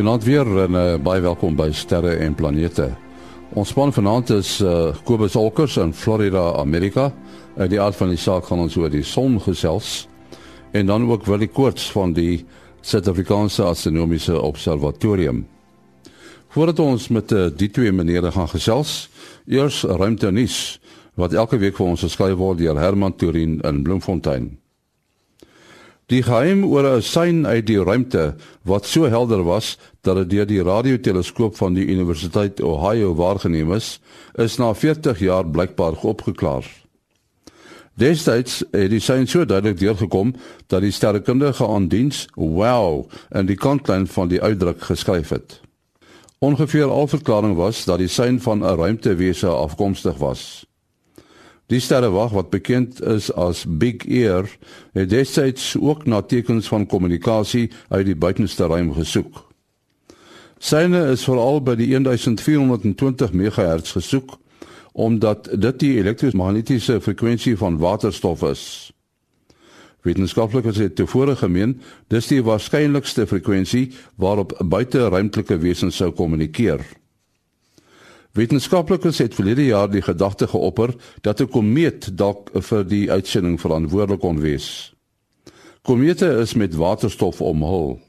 Goeienaand weer en uh, baie welkom by Sterre en Planete. Ons span vanaand is uh, Kobus Olkers in Florida, Amerika. Uh, die aard van die saak gaan ons oor die son gesels en dan ook wel die koorts van die Suid-Afrikaanse Astronomiese Observatorium. Voordat ons met uh, die twee menere gaan gesels, eers ruimte nuus wat elke week vir ons geskryf word deur Herman Turin in Bloemfontein. Die geheim oor 'n sein uit die ruimte wat so helder was dat dit deur die radioteleskoop van die Universiteit Ohio waargeneem is, is na 40 jaar blykbaar opgeklaar. Destyds het die sein so duidelik deurgekom dat die sterrekundige aan diens wow en die kantlyn van die uitdruk geskryf het. Ongeveer al verklaring was dat die sein van 'n ruimtewese afkomstig was. Die sterrewag wat bekend is as Big Ear, het destyds ook na tekens van kommunikasie uit die buitenste ruim gesoek. Syne is veral by die 1420 MHz gesoek omdat dit die elektromagnetiese frekwensie van waterstof is. Wetenskaplikes het tevore gemeen dis die waarskynlikste frekwensie waarop buiteruimtelike wesens sou kommunikeer. Wetenskaplikes het verlede jaar die gedagte geopper dat 'n komeet dalk vir die uitsending verantwoordelik kon wees. Komete is met waterstof omhul.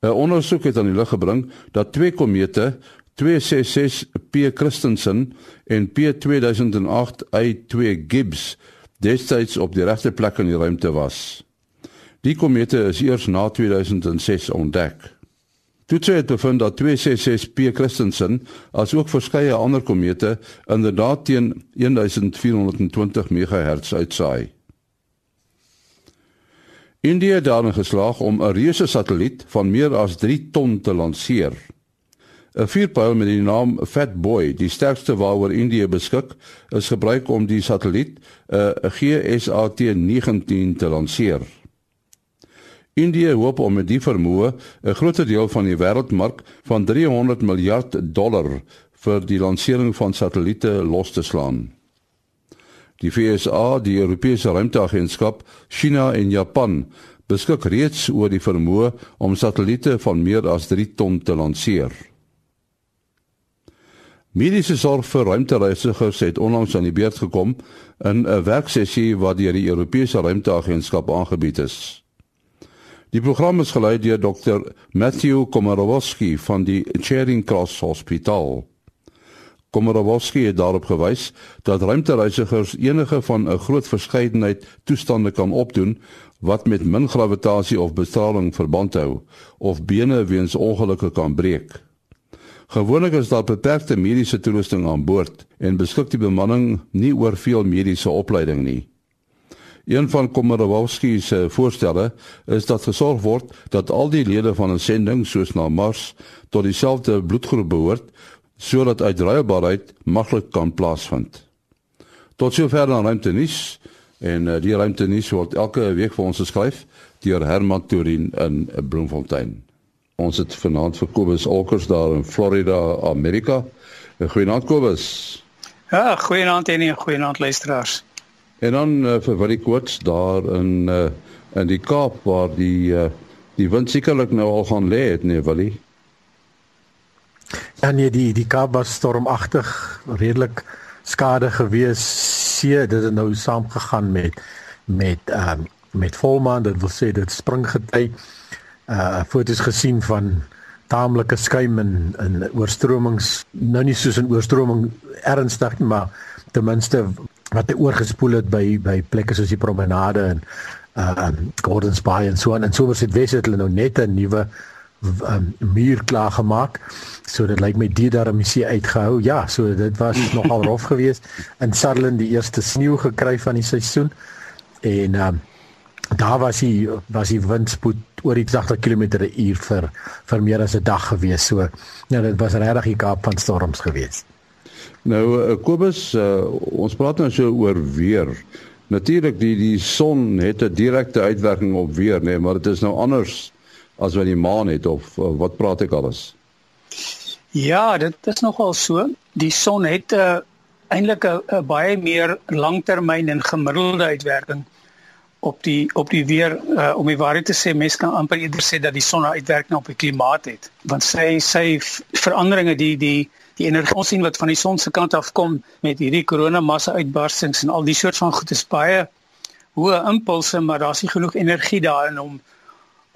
'n Ondersoek het aan die lig gebring dat twee komete, 266P Christensen en P2008I2 Gibbs, destyds op die regte plek in die ruimte was. Die komete is eers na 2006 ontdek. Toetse het bevind dat 266P Christensen as ook verskeie ander komete inderdaad teen 1420 MHz uitsaai. India het daarin geslaag om 'n reuse satelliet van meer as 3 ton te lanseer. 'n Vierpyl met die naam Fat Boy, die sterkste waaroor India beskik, is gebruik om die satelliet 'n GSAT-19 te lanseer. Indië hoop om met die vermoë 'n groot deel van die wêreldmark van 300 miljard dollar vir die lansering van satelliete los te slaan. Die FSA, die Europese Ruimteagentskap, China en Japan beskik reeds oor die vermoë om satelliete van meer as 3 ton te lanseer. Mediese sorg vir ruimtereisigers het onlangs aan die beurt gekom in 'n werksessie wat deur die Europese Ruimteagentskap aangebied is. Die program is gelei deur Dr. Matthew Komorowski van die Charing Cross Hospital. Komorowski het daarop gewys dat ruimtereisigers enige van 'n groot verskeidenheid toestande kan opdoen wat met min gravitasie of bestraling verband hou of bene weens ongelukke kan breek. Gewoonlik is daar beperkte mediese toerusting aan boord en beskik die bemanning nie oor veel mediese opleiding nie. Een van Komorowski se voorstelle is dat gesorg word dat al die lede van 'n sending soos na Mars tot dieselfde bloedgroep behoort sodat uitruilbaarheid maklik kan plaasvind. Tot sover dan ruimte nuus en uh, die ruimte nuus word elke week vir ons geskryf deur Herman Turin in Bloemfontein. Ons het vanaand vir Kobus Olkers daar in Florida, Amerika. Goeienaand Kobus. Ja, goeienaand en goeienaand luisteraars. En dan uh, vir wat die koets daar in uh, in die Kaap waar die uh, die wind sekerlik nou al gaan lê het nee Willie. Ja nee die die Kaap was stormagtig redelik skade gewees. See dit het nou saamgegaan met met ehm um, met volmaan dit wil sê dit spring gety uh foto's gesien van taamlike skuim in in oorstromings nou nie soos 'n oorstroming ernstig maar ten minste wat hy oorgespoel het by by plekke soos die promenade en uh Gordons Bay en so aan en Somerset West het hulle nou net 'n nuwe um, muur klaar gemaak. So dit lyk my die daar musie uitgehou. Ja, so dit was nogal rof geweest in Sutherland die eerste sneeu gekry van die seisoen. En um daar was hy was die windspoed oor die 80 km/h vir vir meer as 'n dag geweest. So ja, dit was regtig die Kaap van storms geweest. Nou uh, Kobus, uh, ons praat nou so oor weer. Natuurlik die die son het 'n direkte uitwerking op weer, nee, maar dit is nou anders as wat die maan het of uh, wat praat ek alles? Ja, dit is nogal so. Die son het 'n uh, eintlik 'n baie meer langtermyn en gemiddelde uitwerking. op die op die weer uh, om die waarheid te sê mense kan amper eerder sê dat die son uitwerking op die klimaat het want sy sy veranderinge die die die energie ons sien wat van die son se kant af kom met hierdie koronamassa uitbarstings en al die soort van goed is baie hoë impulse maar daar's nie genoeg energie daarin om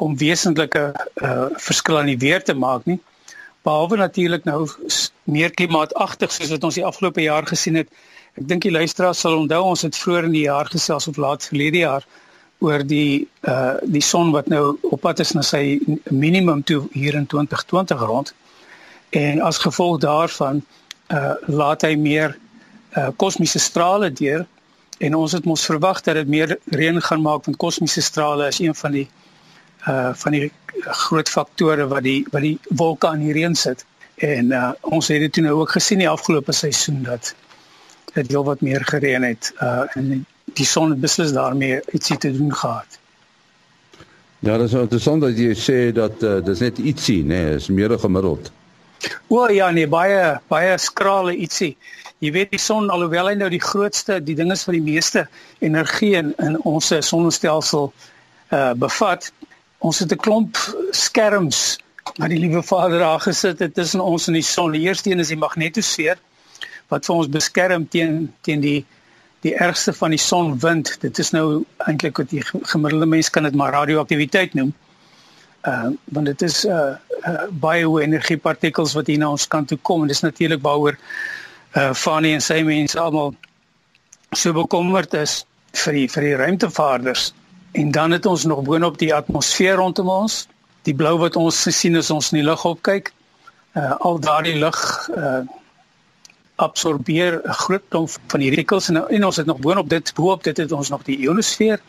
om wesentlike uh, verskil aan die weer te maak nie. Behalwe natuurlik nou meer klimaatagtig soos wat ons die afgelope jaar gesien het. Ek dink die luisteraars sal onthou ons het vroeër in die jaar gesels of laat verlede jaar oor die uh die son wat nou op pad is na sy minimum toe hier in 2020 rond en as gevolg daarvan uh laat hy meer uh kosmiese strale deur en ons het mos verwag dat dit meer reën gaan maak want kosmiese strale is een van die uh van die groot faktore wat die wat die wolke aan die reën sit en uh ons het dit nou ook gesien die afgelope seisoen dat dit heel wat meer gereën het uh en die son het beslis daarmee ietsie te doen gehad. Ja, dit is interessant dat jy sê dat uh, dis net ietsie, nê, nee, is meer gemiddeld. O ja, nee, baie baie skrale ietsie. Jy weet die son alhoewel hy nou die grootste, die ding is wat die meeste energie in in ons sonnestelsel uh bevat. Ons het 'n klomp skerms wat die liewe Vader daar gesit het tussen ons en die son. Die eerste een is die magnetosfeer wat vir ons beskerm teen teen die die ergste van die sonwind. Dit is nou eintlik wat die gemiddelde mens kan dit maar radioaktiwiteit noem. Uh want dit is uh uh, baie hoë energiepartikels wat hier na ons kant toe kom en dis natuurlik waaroor uh Fanny en sy mense almal so bekommerd is vir die vir die ruimtevaarders. En dan het ons nog boonop die atmosfeer rondom ons, die blou wat ons sien as ons in die lug opkyk. Uh al daardie lug uh absorbeer 'n groot klomp van die partikels en, en ons het nog boonop dit boop dit het ons nog die ionosfeer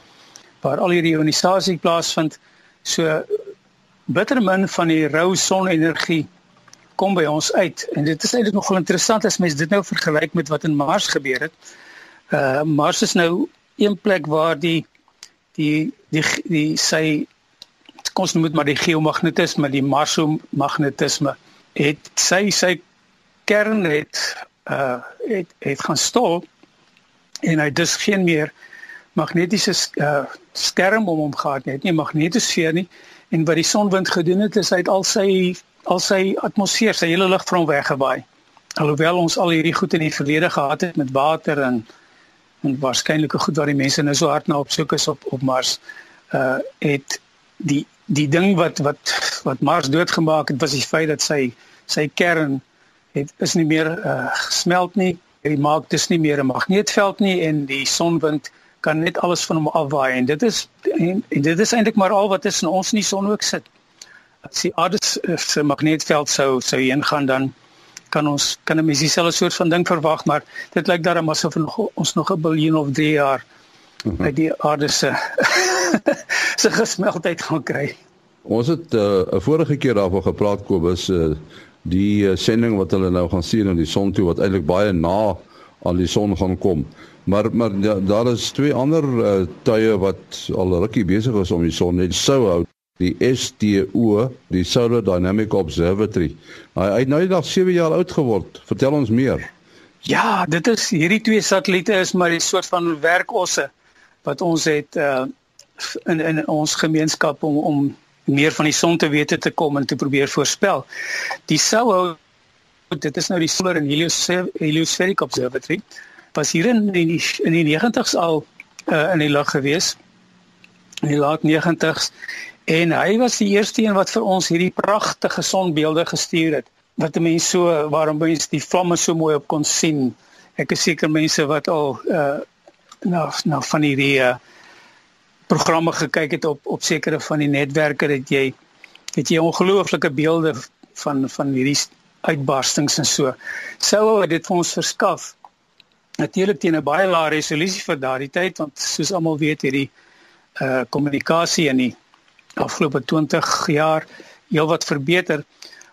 waar al hierdie ionisasie plaasvind. So bitter min van die rou sonenergie kom by ons uit. En dit is eintlik nogal interessant as mens dit nou vergelyk met wat in Mars gebeur het. Uh Mars is nou een plek waar die die die die sy noem dit maar die geomagnetisme, die marsomagnetisme het sy sy kern het uh het het gaan stol en hy dus geen meer magnetiese uh, skerm om hom gehad nie, nie magnetosfeer nie en wat die sonwind gedoen het is hy het al sy al sy atmosfeer, sy hele lug van weggewaai. Alhoewel ons al hierdie goed in die verlede gehad het met water en en waarskynlike goed wat die mense nou so hard na op soek is op op Mars, uh het die die ding wat wat wat Mars doodgemaak het was die feit dat sy sy kern het is nie meer uh gesmelt nie. Hy maak dis nie meer 'n magneetveld nie en die sonwind kan net alles van hom afwaai en dit is en, en dit is eintlik maar al wat is in ons nie son ook sit. As die aarde se magneetveld sou sou ingaan dan kan ons kan 'n mens dieselfde soort van ding verwag maar dit lyk daarom asof nog, ons nog 'n biljoen of 3 jaar mhm. by die aarde se se gesmeltheid gaan kry. Ons het uh, 'n vorige keer daaroor gepraat Kobus uh, die uh, sending wat hulle nou gaan sien in die son toe wat eintlik baie na aan die son gaan kom. Maar maar ja, daar is twee ander uh, tye wat al rukkie besig is om die son net sou hou. Die SDO, die Solar Dynamic Observatory. Hy hy nou nog 7 jaar oud geword. Vertel ons meer. Ja, dit is hierdie twee satelliete is maar 'n soort van werkosse wat ons het uh in in ons gemeenskap om om meer van die son te wete te kom en te probeer voorspel. Die SOHO dit is nou die Solar and Heliospheric Observatory was hier in die, in die 90s al uh, in die lug gewees. In die laat 90s en hy was die eerste een wat vir ons hierdie pragtige sonbeelde gestuur het. Wat mense so waarom mense die vlamme so mooi op kon sien. Ek is seker mense wat al uh, nou nou van hierdie uh, programme gekyk het op op sekere van die netwerke dat jy het jy ongelooflike beelde van van hierdie uitbarstings en so. Sou dit vir ons verskaf natuurlik teen 'n baie lae resolusie vir daardie tyd want soos almal weet hierdie uh kommunikasie in die afgelope 20 jaar heelwat verbeter.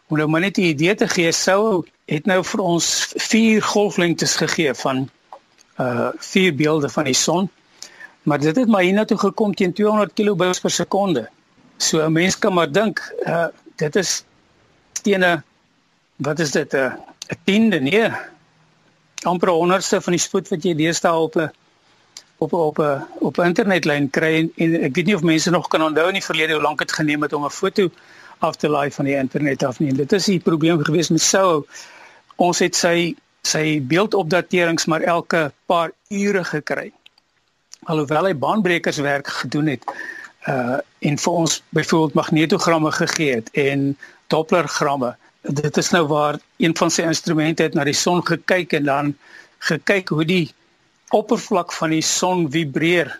Om nou maar net 'n idee te gee, sou het nou vir ons vier golflengtes gegee van uh vier beelde van die son. Maar dit het maar hiernatoe gekom teen 200 kilobits per sekonde. So 'n mens kan maar dink, uh dit is teen 'n wat is dit 'n 'n tiende nee, amper 'n honderdste van die spoed wat jy deesdae op 'n op op 'n op 'n internetlyn kry en, en ek weet nie of mense nog kan onthou in die verlede hoe lank dit geneem het om 'n foto af te laai van die internet af nie. Dit is 'n probleem gewees met Sou. Ons het sy sy beeldopdaterings maar elke paar ure gekry. Alhoewel hy baanbrekerswerk gedoen het uh en vir ons byvoorbeeld magnetogramme gegee het en dopplergramme. Dit is nou waar een van sy instrumente het na die son gekyk en dan gekyk hoe die oppervlak van die son vibreer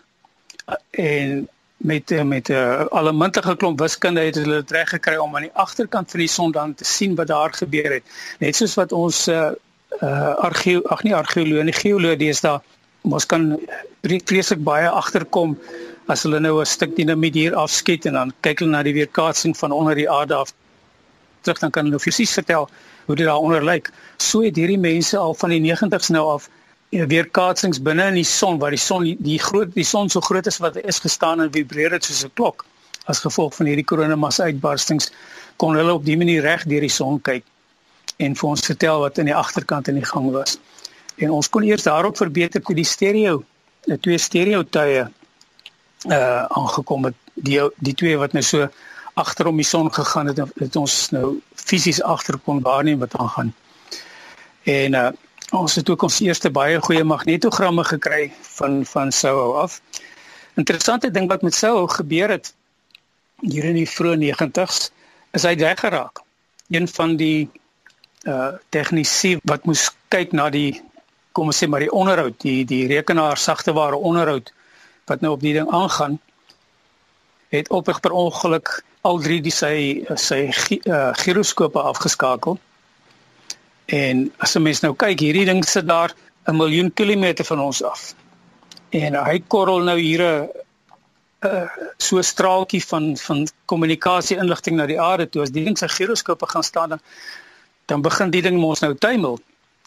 en met met 'n uh, allemintige klomp wiskunde het hulle dit reg gekry om aan die agterkant van die son dan te sien wat daar gebeur het. Net soos wat ons uh, uh argeo ag nie argeoloog nie geoloog deesdae ons kan vreeslik baie agterkom as hulle nou 'n stuk dinamiet hier afskiet en dan kyk hulle na die weerkaatsing van onder die aarde af terug dan kan hulle fisies vertel hoe dit daaronder lyk. So het hierdie mense al van die 90's nou af Ja, weerkaatsings binne in die son waar die son die groot die son so groot is wat is gestaan en vibreer dit soos 'n klok as gevolg van hierdie koronamassa uitbarstings kon hulle op die manier reg deur die son kyk en vir ons vertel wat in die agterkant in die gang was. En ons kon eers daarop verbeter toe die stereo, die twee stereo tye uh aangekom het die die twee wat nou so agter om die son gegaan het het ons nou fisies agter kon waarneem wat aangaan. En uh Ons het ook ons eerste baie goeie magnetogramme gekry van van Soho af. Interessante ding wat met Soho gebeur het hier in die vroeë 90's is hy weggeraak. Een van die uh tegnisi wat moes kyk na die kom ons sê maar die onderhoud, die die rekenaar sagteware onderhoud wat nou op die ding aangaan het op per ongeluk al drie die sy sy uh, giroskope afgeskakel En as 'n mens nou kyk, hierdie ding sit daar 'n miljoen kilometer van ons af. En hy korrel nou hier 'n uh, so 'n straaltjie van van kommunikasie inligting na die aarde toe. As die ding se giroskope gaan staan dan dan begin die ding mos nou tuimel.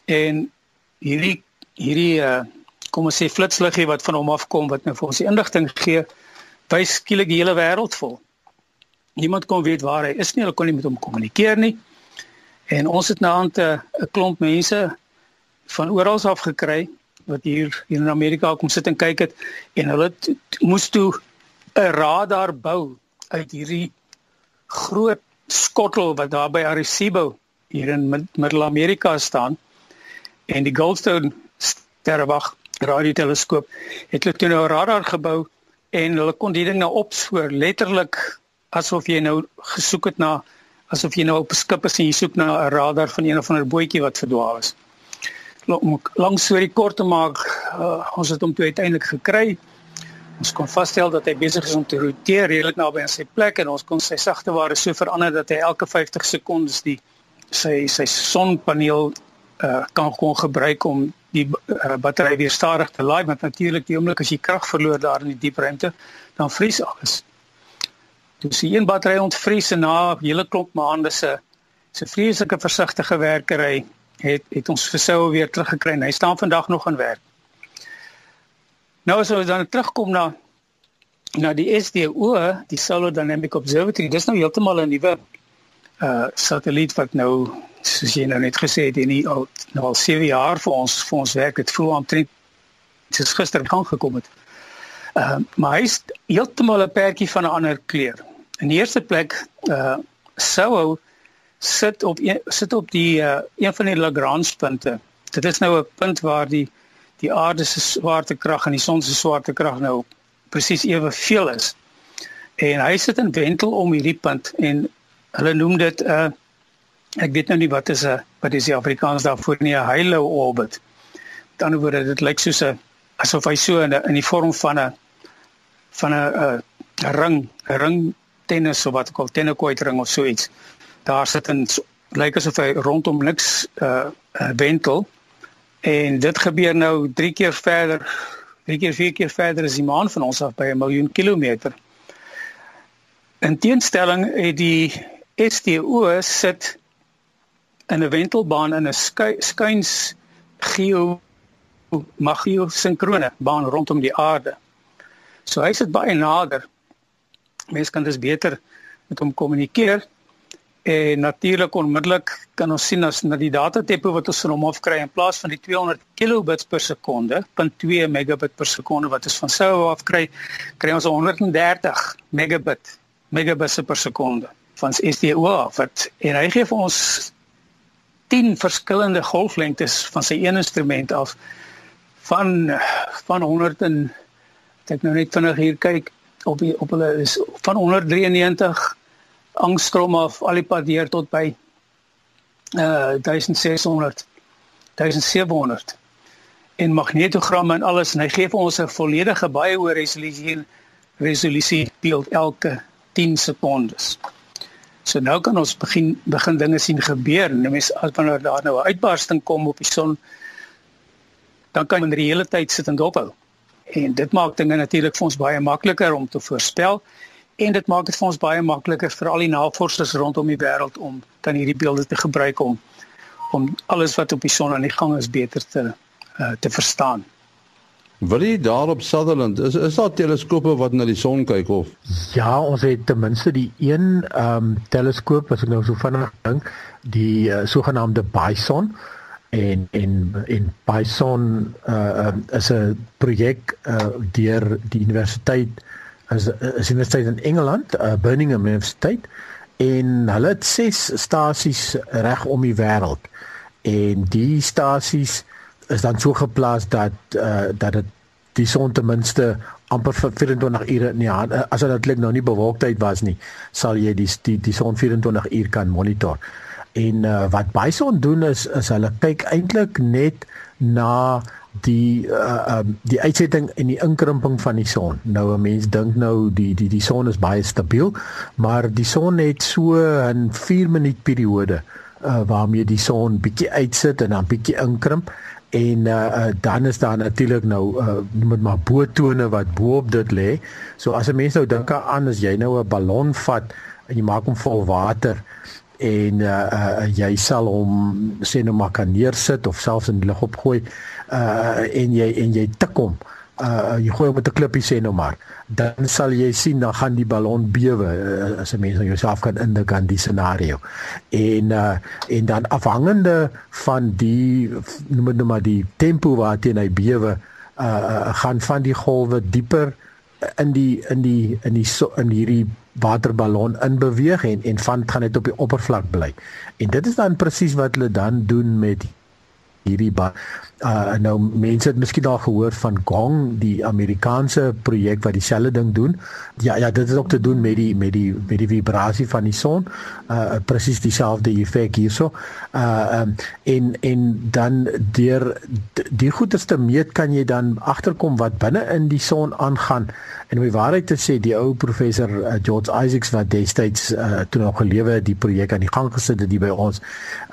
En hierdie hierdie uh, kom ons sê flitsliggie wat van hom afkom wat nou vir ons die inligting gee, wys skielik die hele wêreld vol. Niemand kon weet waar hy is nie, hulle kon nie met hom kommunikeer nie. En ons het nou 'n 'n klomp mense van oral af gekry wat hier hier in Amerika kom sit en kyk het en hulle moes toe 'n radar bou uit hierdie groot skottel wat daar by Arecibo hier in Middel-Amerika staan en die Goldstone sterrewag radioteleskoop het hulle toe nou 'n radar gebou en hulle kon die ding nou opspoor letterlik asof jy nou gesoek het na asof jy nou op 'n skip is en jy soek na 'n radar van een of ander bootjie wat verdwaal is. Langs so 'n kort te maak, uh, ons het hom toe uiteindelik gekry. Ons kon vasstel dat hy besig is om te roteer redelik naby aan sy plek en ons kon sy sagteware so verander dat hy elke 50 sekondes die sy sy sonpaneel uh, kan kon gebruik om die uh, battery weer stadig te laai want natuurlik die oomblik as jy krag verloor daar in die diep ruimte dan vries alles. Toe sien een battery ontvries en na 'n hele klomp maande se se vreeslike versigtige werkery het het ons versou weer teruggekry hy staan vandag nog aan werk. Nou as ons dan terugkom na na die SDO, die Solar Dynamic Observatory, dis nou heeltemal 'n nuwe uh satelliet wat nou soos jy nou net gesê het, nie al nou al 7 jaar vir ons vir ons werk het aantrek. Dit is gister gaan gekom het. Ehm uh, maar hy's heeltemal 'n perdjie van 'n ander kleur. In die eerste plek uh sou sit op sit op die uh een van die Lagrange punte. Dit is nou 'n punt waar die die aarde se swaartekrag en die son se swaartekrag nou presies ewe veel is. En hy sit in wentel om hierdie punt en hulle noem dit 'n uh, ek weet nou nie wat is 'n wat is die Afrikaans daarvoor nie 'n halo orbit. Ander woorde dit lyk soos 'n asof hy so in 'n in die vorm van 'n van 'n 'n ring 'n ring tennis of wat ook al tennekoitring of so iets. Daar sit 'n lyk asof hy rondom niks uh, wentel en dit gebeur nou 3 keer verder, 3 keer 4 keer verder as die maan van ons af by 'n miljoen kilometer. In teenstelling het die STO sit in 'n wentelbaan in 'n skuins geo magio sinkrone baan rondom die aarde. So hy sit baie nader Mense kan dus beter met hom kommunikeer En natuurlik onmiddellik kan ons sien as na die data tempo wat ons van hom af kry in plaas van die 200 kilobits per sekonde, 0.2 megabit per sekonde wat ons van sou af kry, kry ons 130 megabit megabits per sekonde van SDO af wat en hy gee vir ons 10 verskillende golflengtes van sy een instrument af van van 100 en ek nou net vinnig hier kyk op die, op hulle is van 193 angstrom af al die pad deur tot by uh 1600 1700 en magnetogramme en alles en hy gee vir ons 'n volledige baie hoë resolusie resolusie beeld elke 10 sekondes. So nou kan ons begin begin dinge sien gebeur. Nou mens as wanneer daar nou 'n uitbarsting kom op die son dan kan jy die hele tyd sit en dophou. En dit maak dinge natuurlik vir ons baie makliker om te voorspel en dit maak dit vir ons baie makliker vir al die navorsers rondom die wêreld om dan hierdie beelde te gebruik om om alles wat op die son aan die gang is beter te uh, te verstaan. Wil jy daar op Sutherland is is daar teleskope wat na die son kyk of? Ja, ons het ten minste die een ehm um, teleskoop as ek nou so vinnig dink, die uh, sogenaamde Bison en en en Bison uh, is 'n projek uh, deur die universiteit is is universiteit in Engeland, uh, Birmingham Universiteit en hulle het ses stasies reg om die wêreld. En die stasies is dan so geplaas dat uh, dat dit die son ten minste amper vir 24 ure in die hand as dit netlik nou nie bewolktheid was nie, sal jy die die die son 24 uur kan monitor. En uh, wat Bison doen is is hulle kyk eintlik net na die uh um die uitsetting en die inkrimping van die son. Nou 'n mens dink nou die die die son is baie stabiel, maar die son het so 'n 4 minuut periode uh waarmee die son bietjie uitsit en dan bietjie inkrimp en uh, dan is daar natuurlik nou uh met maar bootone wat bo op dit lê. So as 'n mens nou dink aan as jy nou 'n ballon vat en jy maak hom vol water en uh, uh jy sal hom sê nou maar kan neersit of selfs in die lug opgooi uh en jy en jy tik hom uh jy gooi hom met 'n klippie sê nou maar dan sal jy sien dan gaan die ballon bewe uh, as 'n mens nou jouself kan indink aan die scenario en uh en dan afhangende van die noem dit nou maar die tempo waarteen hy bewe uh gaan van die golwe dieper in die in die in die so, in hierdie waterballon in beweeg en en van gaan dit op die oppervlak bly. En dit is dan presies wat hulle dan doen met hierdie uh nou mense het miskien al gehoor van Gong, die Amerikaanse projek wat dieselfde ding doen. Ja ja, dit is ook te doen met die met die met die vibrasie van die son. Uh presies dieselfde effek hierso. Uh um, en en dan deur die goeie meet kan jy dan agterkom wat binne in die son aangaan. En om die waarheid te sê, die ou professor uh, George Isaacs wat destyds uh, toe nog gelewe het, die projek aan die gang gesit het hier by ons.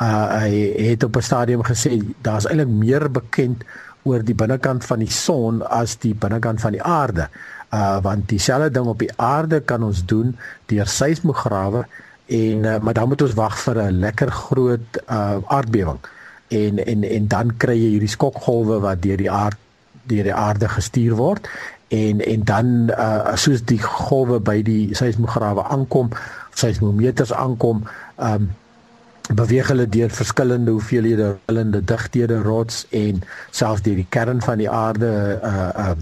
Uh hy het op 'n stadium gesê daar's eintlik meer bekend oor die binnekant van die son as die binnekant van die aarde. Uh want dieselfde ding op die aarde kan ons doen deur seismograwe en uh, maar dan moet ons wag vir 'n lekker groot uh aardbewing. En en en dan kry jy hierdie skokgolwe wat deur die aard deur die aarde gestuur word en en dan uh soos die golwe by die seismograwe aankom, seismometers aankom, um beweeg hulle deur verskillende hoeveelhede verskillende digthede rots en selfs deur die kern van die aarde uh uh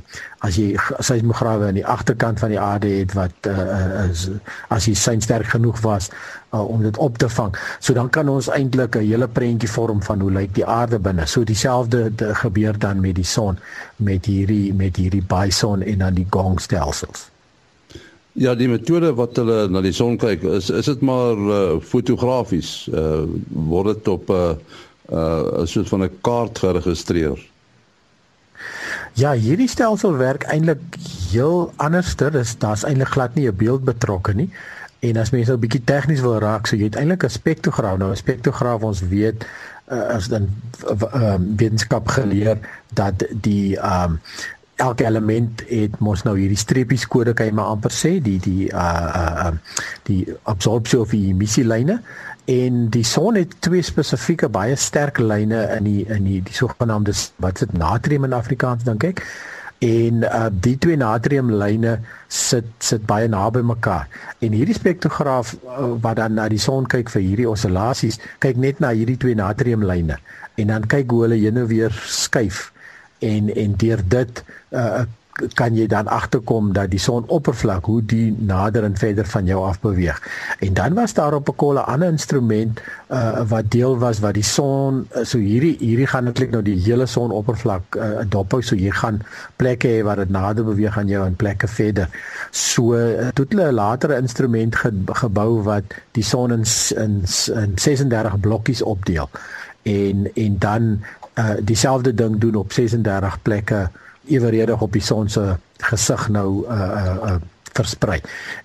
as jy seismograwe aan die agterkant van die aarde het wat uh is as hy sein sterk genoeg was uh, om dit op te vang. So dan kan ons eintlik 'n hele prentjie vorm van hoe lyk die aarde binne. So dieselfde de gebeur dan met die son met hierdie met hierdie bison en dan die gongstelsels. Ja, die metode wat hulle na die son kyk, is is dit maar uh, fotografies. Uh word dit op 'n uh, uh, 'n soort van 'n kaart geregistreer. Ja, hierdie stelsel werk eintlik heel anderster. Dis daar's eintlik glad nie 'n beeld betrokke nie. En as mense nou bietjie tegnies wil raak, so jy het eintlik 'n spektrograaf. Nou 'n spektrograaf ons weet uh, as dan uh, wetenskap geleer dat die ehm um, elke element het mos nou hierdie streepies kode kan jy maar amper sê die die uh uh die absorpsie of die emissielyne en die son het twee spesifieke baie sterk lyne in die in die die sogenaamde wat is dit natrium in Afrikaans dink ek. En uh, die twee natriumlyne sit sit baie naby mekaar. En hierdie spektrograaf uh, wat dan na die son kyk vir hierdie oscillasies, kyk net na hierdie twee natriumlyne. En dan kyk hoe hulle heen en weer skuif en en deur dit uh, kan jy dan agterkom dat die sonoppervlak hoe die nader en verder van jou af beweeg. En dan was daar op 'n kolle ander instrument uh, wat deel was wat die son so hierdie hierdie gaan eintlik nou die hele sonoppervlak uh, dophou so jy gaan plekke hê waar dit nader beweeg aan jou en plekke verder. So uh, het hulle 'n latere instrument ge, gebou wat die son in in, in 36 blokkies opdeel. En en dan uh, dieselfde ding doen op 36 plekke eweredig op die son se gesig nou uh uh, uh versprei.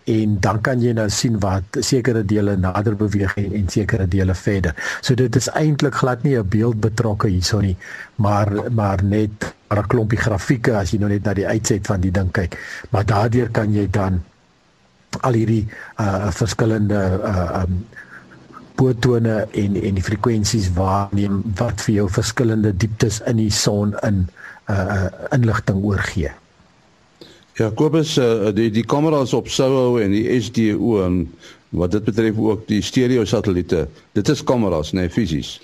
En dan kan jy nou sien wat sekere dele nader beweeg en, en sekere dele verder. So dit is eintlik glad nie 'n beeld betrokke hierso nie, maar maar net 'n klompie grafieke as jy nou net na die uitset van die ding kyk. Maar daardeur kan jy dan al hierdie uh verskillende uh um bootone en en die frekwensies waarneem wat vir jou verskillende dieptes in die son in uh inligting oorgee. Ja, Kobus, uh, die die kameras op SOHO en die SDO en wat dit betref ook die stereo satelliete. Dit is kameras, nee, fisies.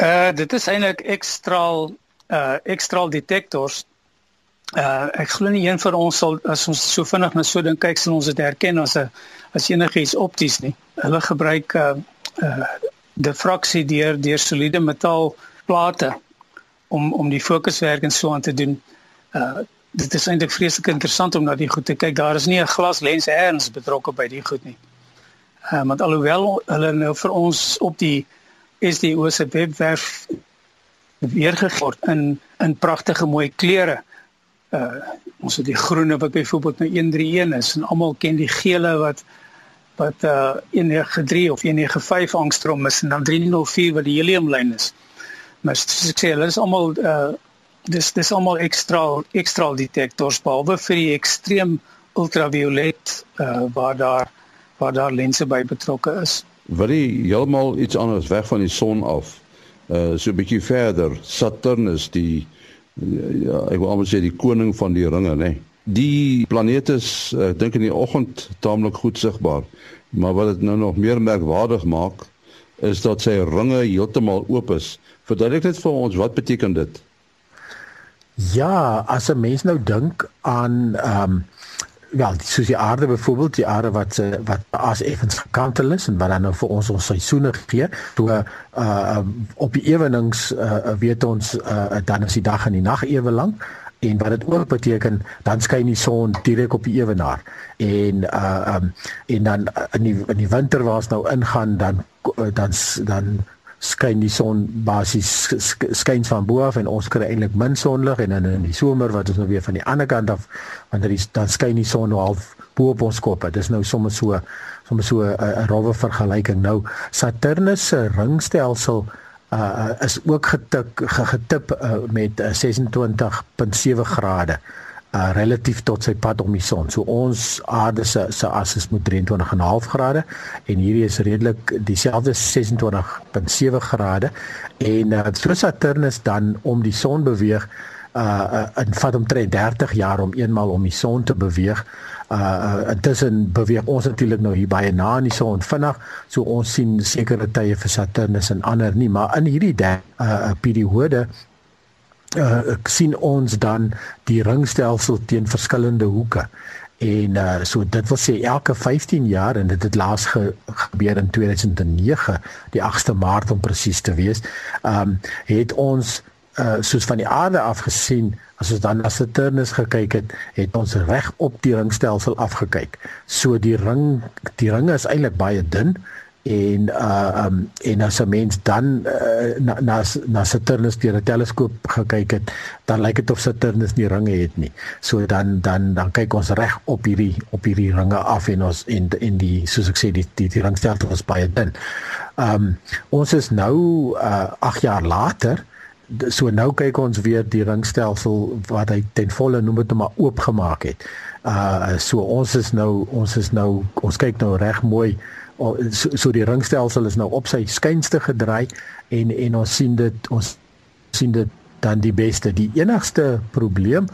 Uh dit is eintlik ekstraal uh ekstraal detektors. Uh ek glo nie een van ons sal as ons so vinnig na so ding kyk sal ons dit herken as 'n as enigiets opties nie. Hulle gebruik uh uh diffraksie deur deur soliede metaal plate om om die fokuswerk en so aan te doen. Uh dit is eintlik vreeslik interessant om na die goed te kyk. Daar is nie 'n glaslens erns betrokke by die goed nie. Uh want alhoewel hulle nou vir ons op die SDO se webwerf weergegee word in in pragtige mooi kleure. Uh ons het die groene wat byvoorbeeld nou 131 is en almal ken die gele wat wat uh 193 of 195 angstrom is en dan 304 wat die heliumlyn is. Maar soos ek sê, hulle is almal uh dis dis almal ekstra ekstra detektors behalwe vir die ekstreem ultraviolet uh waar daar waar daar lense by betrokke is. Wat jy heeltemal iets anders weg van die son af. Uh so 'n bietjie verder, Saturnus die ja, ek wil amper sê die koning van die ringe, nê. Die planeet is ek dink in die oggend taamlik goed sigbaar, maar wat dit nou nog meer merkwaardig maak is dat sy ringe heeltemal oop is. Verduidelik dit vir ons, wat beteken dit? Ja, as 'n mens nou dink aan ehm um, wel, soos die aarde byvoorbeeld, die aarde wat wat as effens gekantel is en wat dan nou vir ons ons seisoene gee, toe uh, uh op die ewenings uh, weet ons uh, dan is die dag en die nag ewe lank en wat dit ook beteken dan skyn die son direk op die ewenaar en uh um en dan in die in die winter waar ons nou ingaan dan dan dan skyn die son basies skyn van bo af en ons kry eintlik min sonlig en dan in die somer wat ons nou weer van die ander kant af wanneer die dan skyn die son nou half bo op ons koppe. Dis nou sommer so sommer so 'n rowwe vergelyking. Nou Saturnus se ringstelsel uh is ook getik getip uh, met 26.7 grade uh relatief tot sy pad om die son. So ons aarde se se as is met 23.5 grade en hierdie is redelik dieselfde 26.7 grade en uh so Saturnus dan om die son beweeg uh in vat omtrent 30 jaar om eenmal om die son te beweeg. Uh intussen beweeg ons natuurlik nou hier baie na aan die son vinnig. So ons sien sekere tye vir Saturnus en ander nie, maar in hierdie uh periode uh, sien ons dan die ringstelsel teen verskillende hoeke. En uh, so dit wil sê elke 15 jaar en dit het laas ge, gebeur in 2009 die 8de Maart om presies te wees um, het ons uh, soos van die aarde af gesien as ons dan na Saturnus gekyk het het ons reg op die ringstelsel afgekyk. So die ring die ringe is eintlik baie dun en uh um en as 'n mens dan uh, na na na Saturnus deur 'n teleskoop gekyk het, dan lyk dit of Saturnus nie ringe het nie. So dan dan dan kyk ons reg op hierdie op hierdie ringe af en ons en in die soos ek sê die die, die ringstelsel is baie dun. Um ons is nou uh 8 jaar later so nou kyk ons weer die ringstelsel wat hy ten volle noem dit nou maar oopgemaak het. Uh so ons is nou ons is nou ons kyk nou reg mooi so, so die ringstelsel is nou op sy skynste gedraai en en ons sien dit ons sien dit dan die beste. Die enigste probleem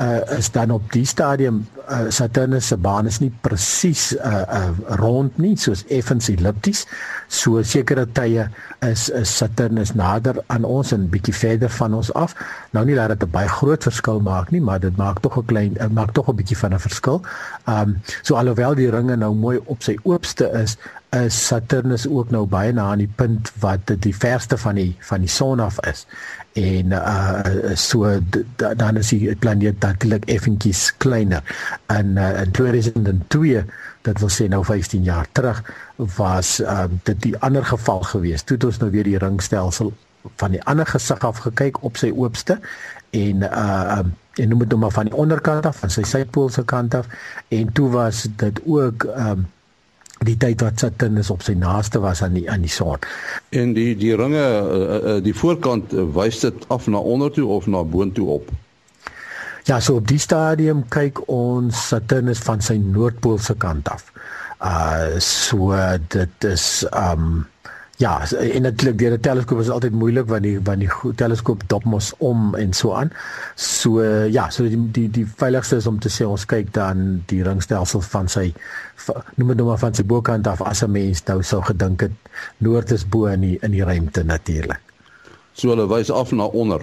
uh, is dan op die stadium uh, Saturnus se baan is nie presies uh, uh, rond nie soos effens ellipties. So sekere tye is, is Saturnus nader aan ons en bietjie verder van ons af. Nou nie dat dit 'n baie groot verskil maak nie maar dit maak tog 'n klein uh, maak tog 'n bietjie van 'n verskil. Um, so alhoewel die ringe nou mooi op sy oopste is is Saturnus ook nou baie na aan die punt wat dit die verste van die van die son af is. En uh so dan is die planeet natuurlik effentjies kleiner. En uh, in 2002 dit wil sê nou 15 jaar terug was uh, dit die ander geval geweest toe het ons nou weer die ringstelsel van die ander gesig af gekyk op sy oopste en uh en noem dit nou maar van die onderkant af van sy suidpoolse kant af. En toe was dit ook um die tyd wat Saturnus op sy naaste was aan die aan die son. En die die ringe uh, die voorkant wys dit af na onder toe of na boontoe op. Ja, so op die stadium kyk ons Saturnus van sy noordpoolse kant af. Uh so dit is um Ja, en natuurlik deur 'n teleskoop is altyd moeilik want die want die teleskoop dop mos om en so aan. So ja, so die die die veiligste is om te sê ons kyk dan die ringstelsel van sy noem dit nou maar van sy bokant af as 'n mens nou sou gedink het noord is bo in die in die ruimte natuurlik. So hulle wys af na onder.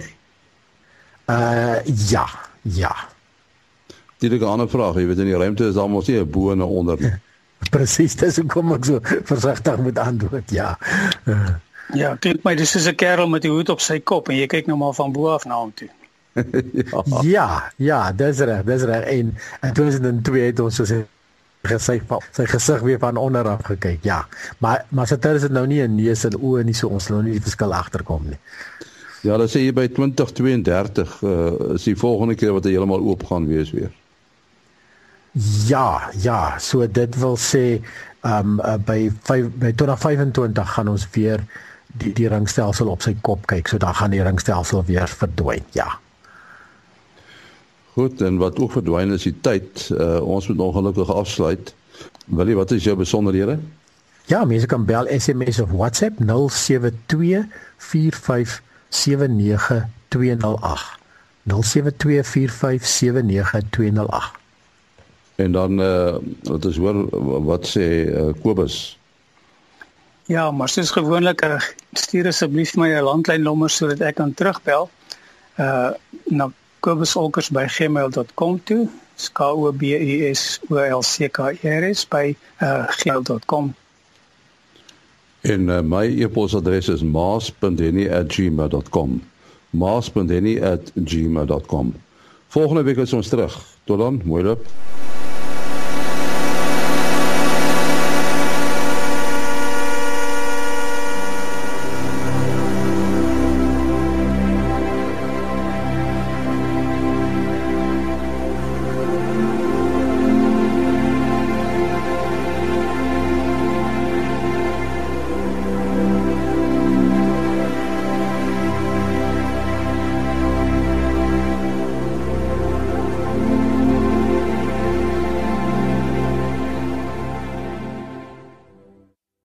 Uh ja, ja. Dit is 'n ander vraag, jy weet in die ruimte is almal se bo en onder. Ja. Presies, dis hoekom ek so versigtig moet antwoord. Ja. Uh. Ja, kyk my, dis is 'n kerel met die hoed op sy kop en jy kyk nou maar van bo af na hom toe. ja. ja, ja, dis reg, dis reg. En in 2002 het ons so sy gesig sy gesig weer van onder af gekyk. Ja. Maar maar Saturn is dit nou nie 'n neus en oë nie so ons nou nie die verskil agterkom nie. Ja, dan sê jy by 2032 uh, is die volgende keer wat hy heeltemal oop gaan wees weer. Ja, ja, so dit wil sê ehm um, uh, by 5 by 2025 gaan ons weer die die ringstelsel op sy kop kyk. So dan gaan die ringstelsel weer verdwyn. Ja. Goed, en wat ook verdwyn is die tyd. Uh, ons moet ongelukkig afsluit. Wil jy wat is jou besonderhede? Ja, mense kan bel, SMS of WhatsApp 072 45 79208. 072 45 79208. En dan eh uh, wat is hoor wat sê uh, Kobus? Ja, maar soos gewoonlik uh, stuur asseblief my 'n landlynnommer sodat ek kan terugbel. Uh na kobusolkers@gmail.com toe. K O B U S O L C K E R S by uh, gmail.com. En uh, my e-posadres is maas.henny@gmail.com. maas.henny@gmail.com. Volgende week is ons terug. Tot dan, mooi loop.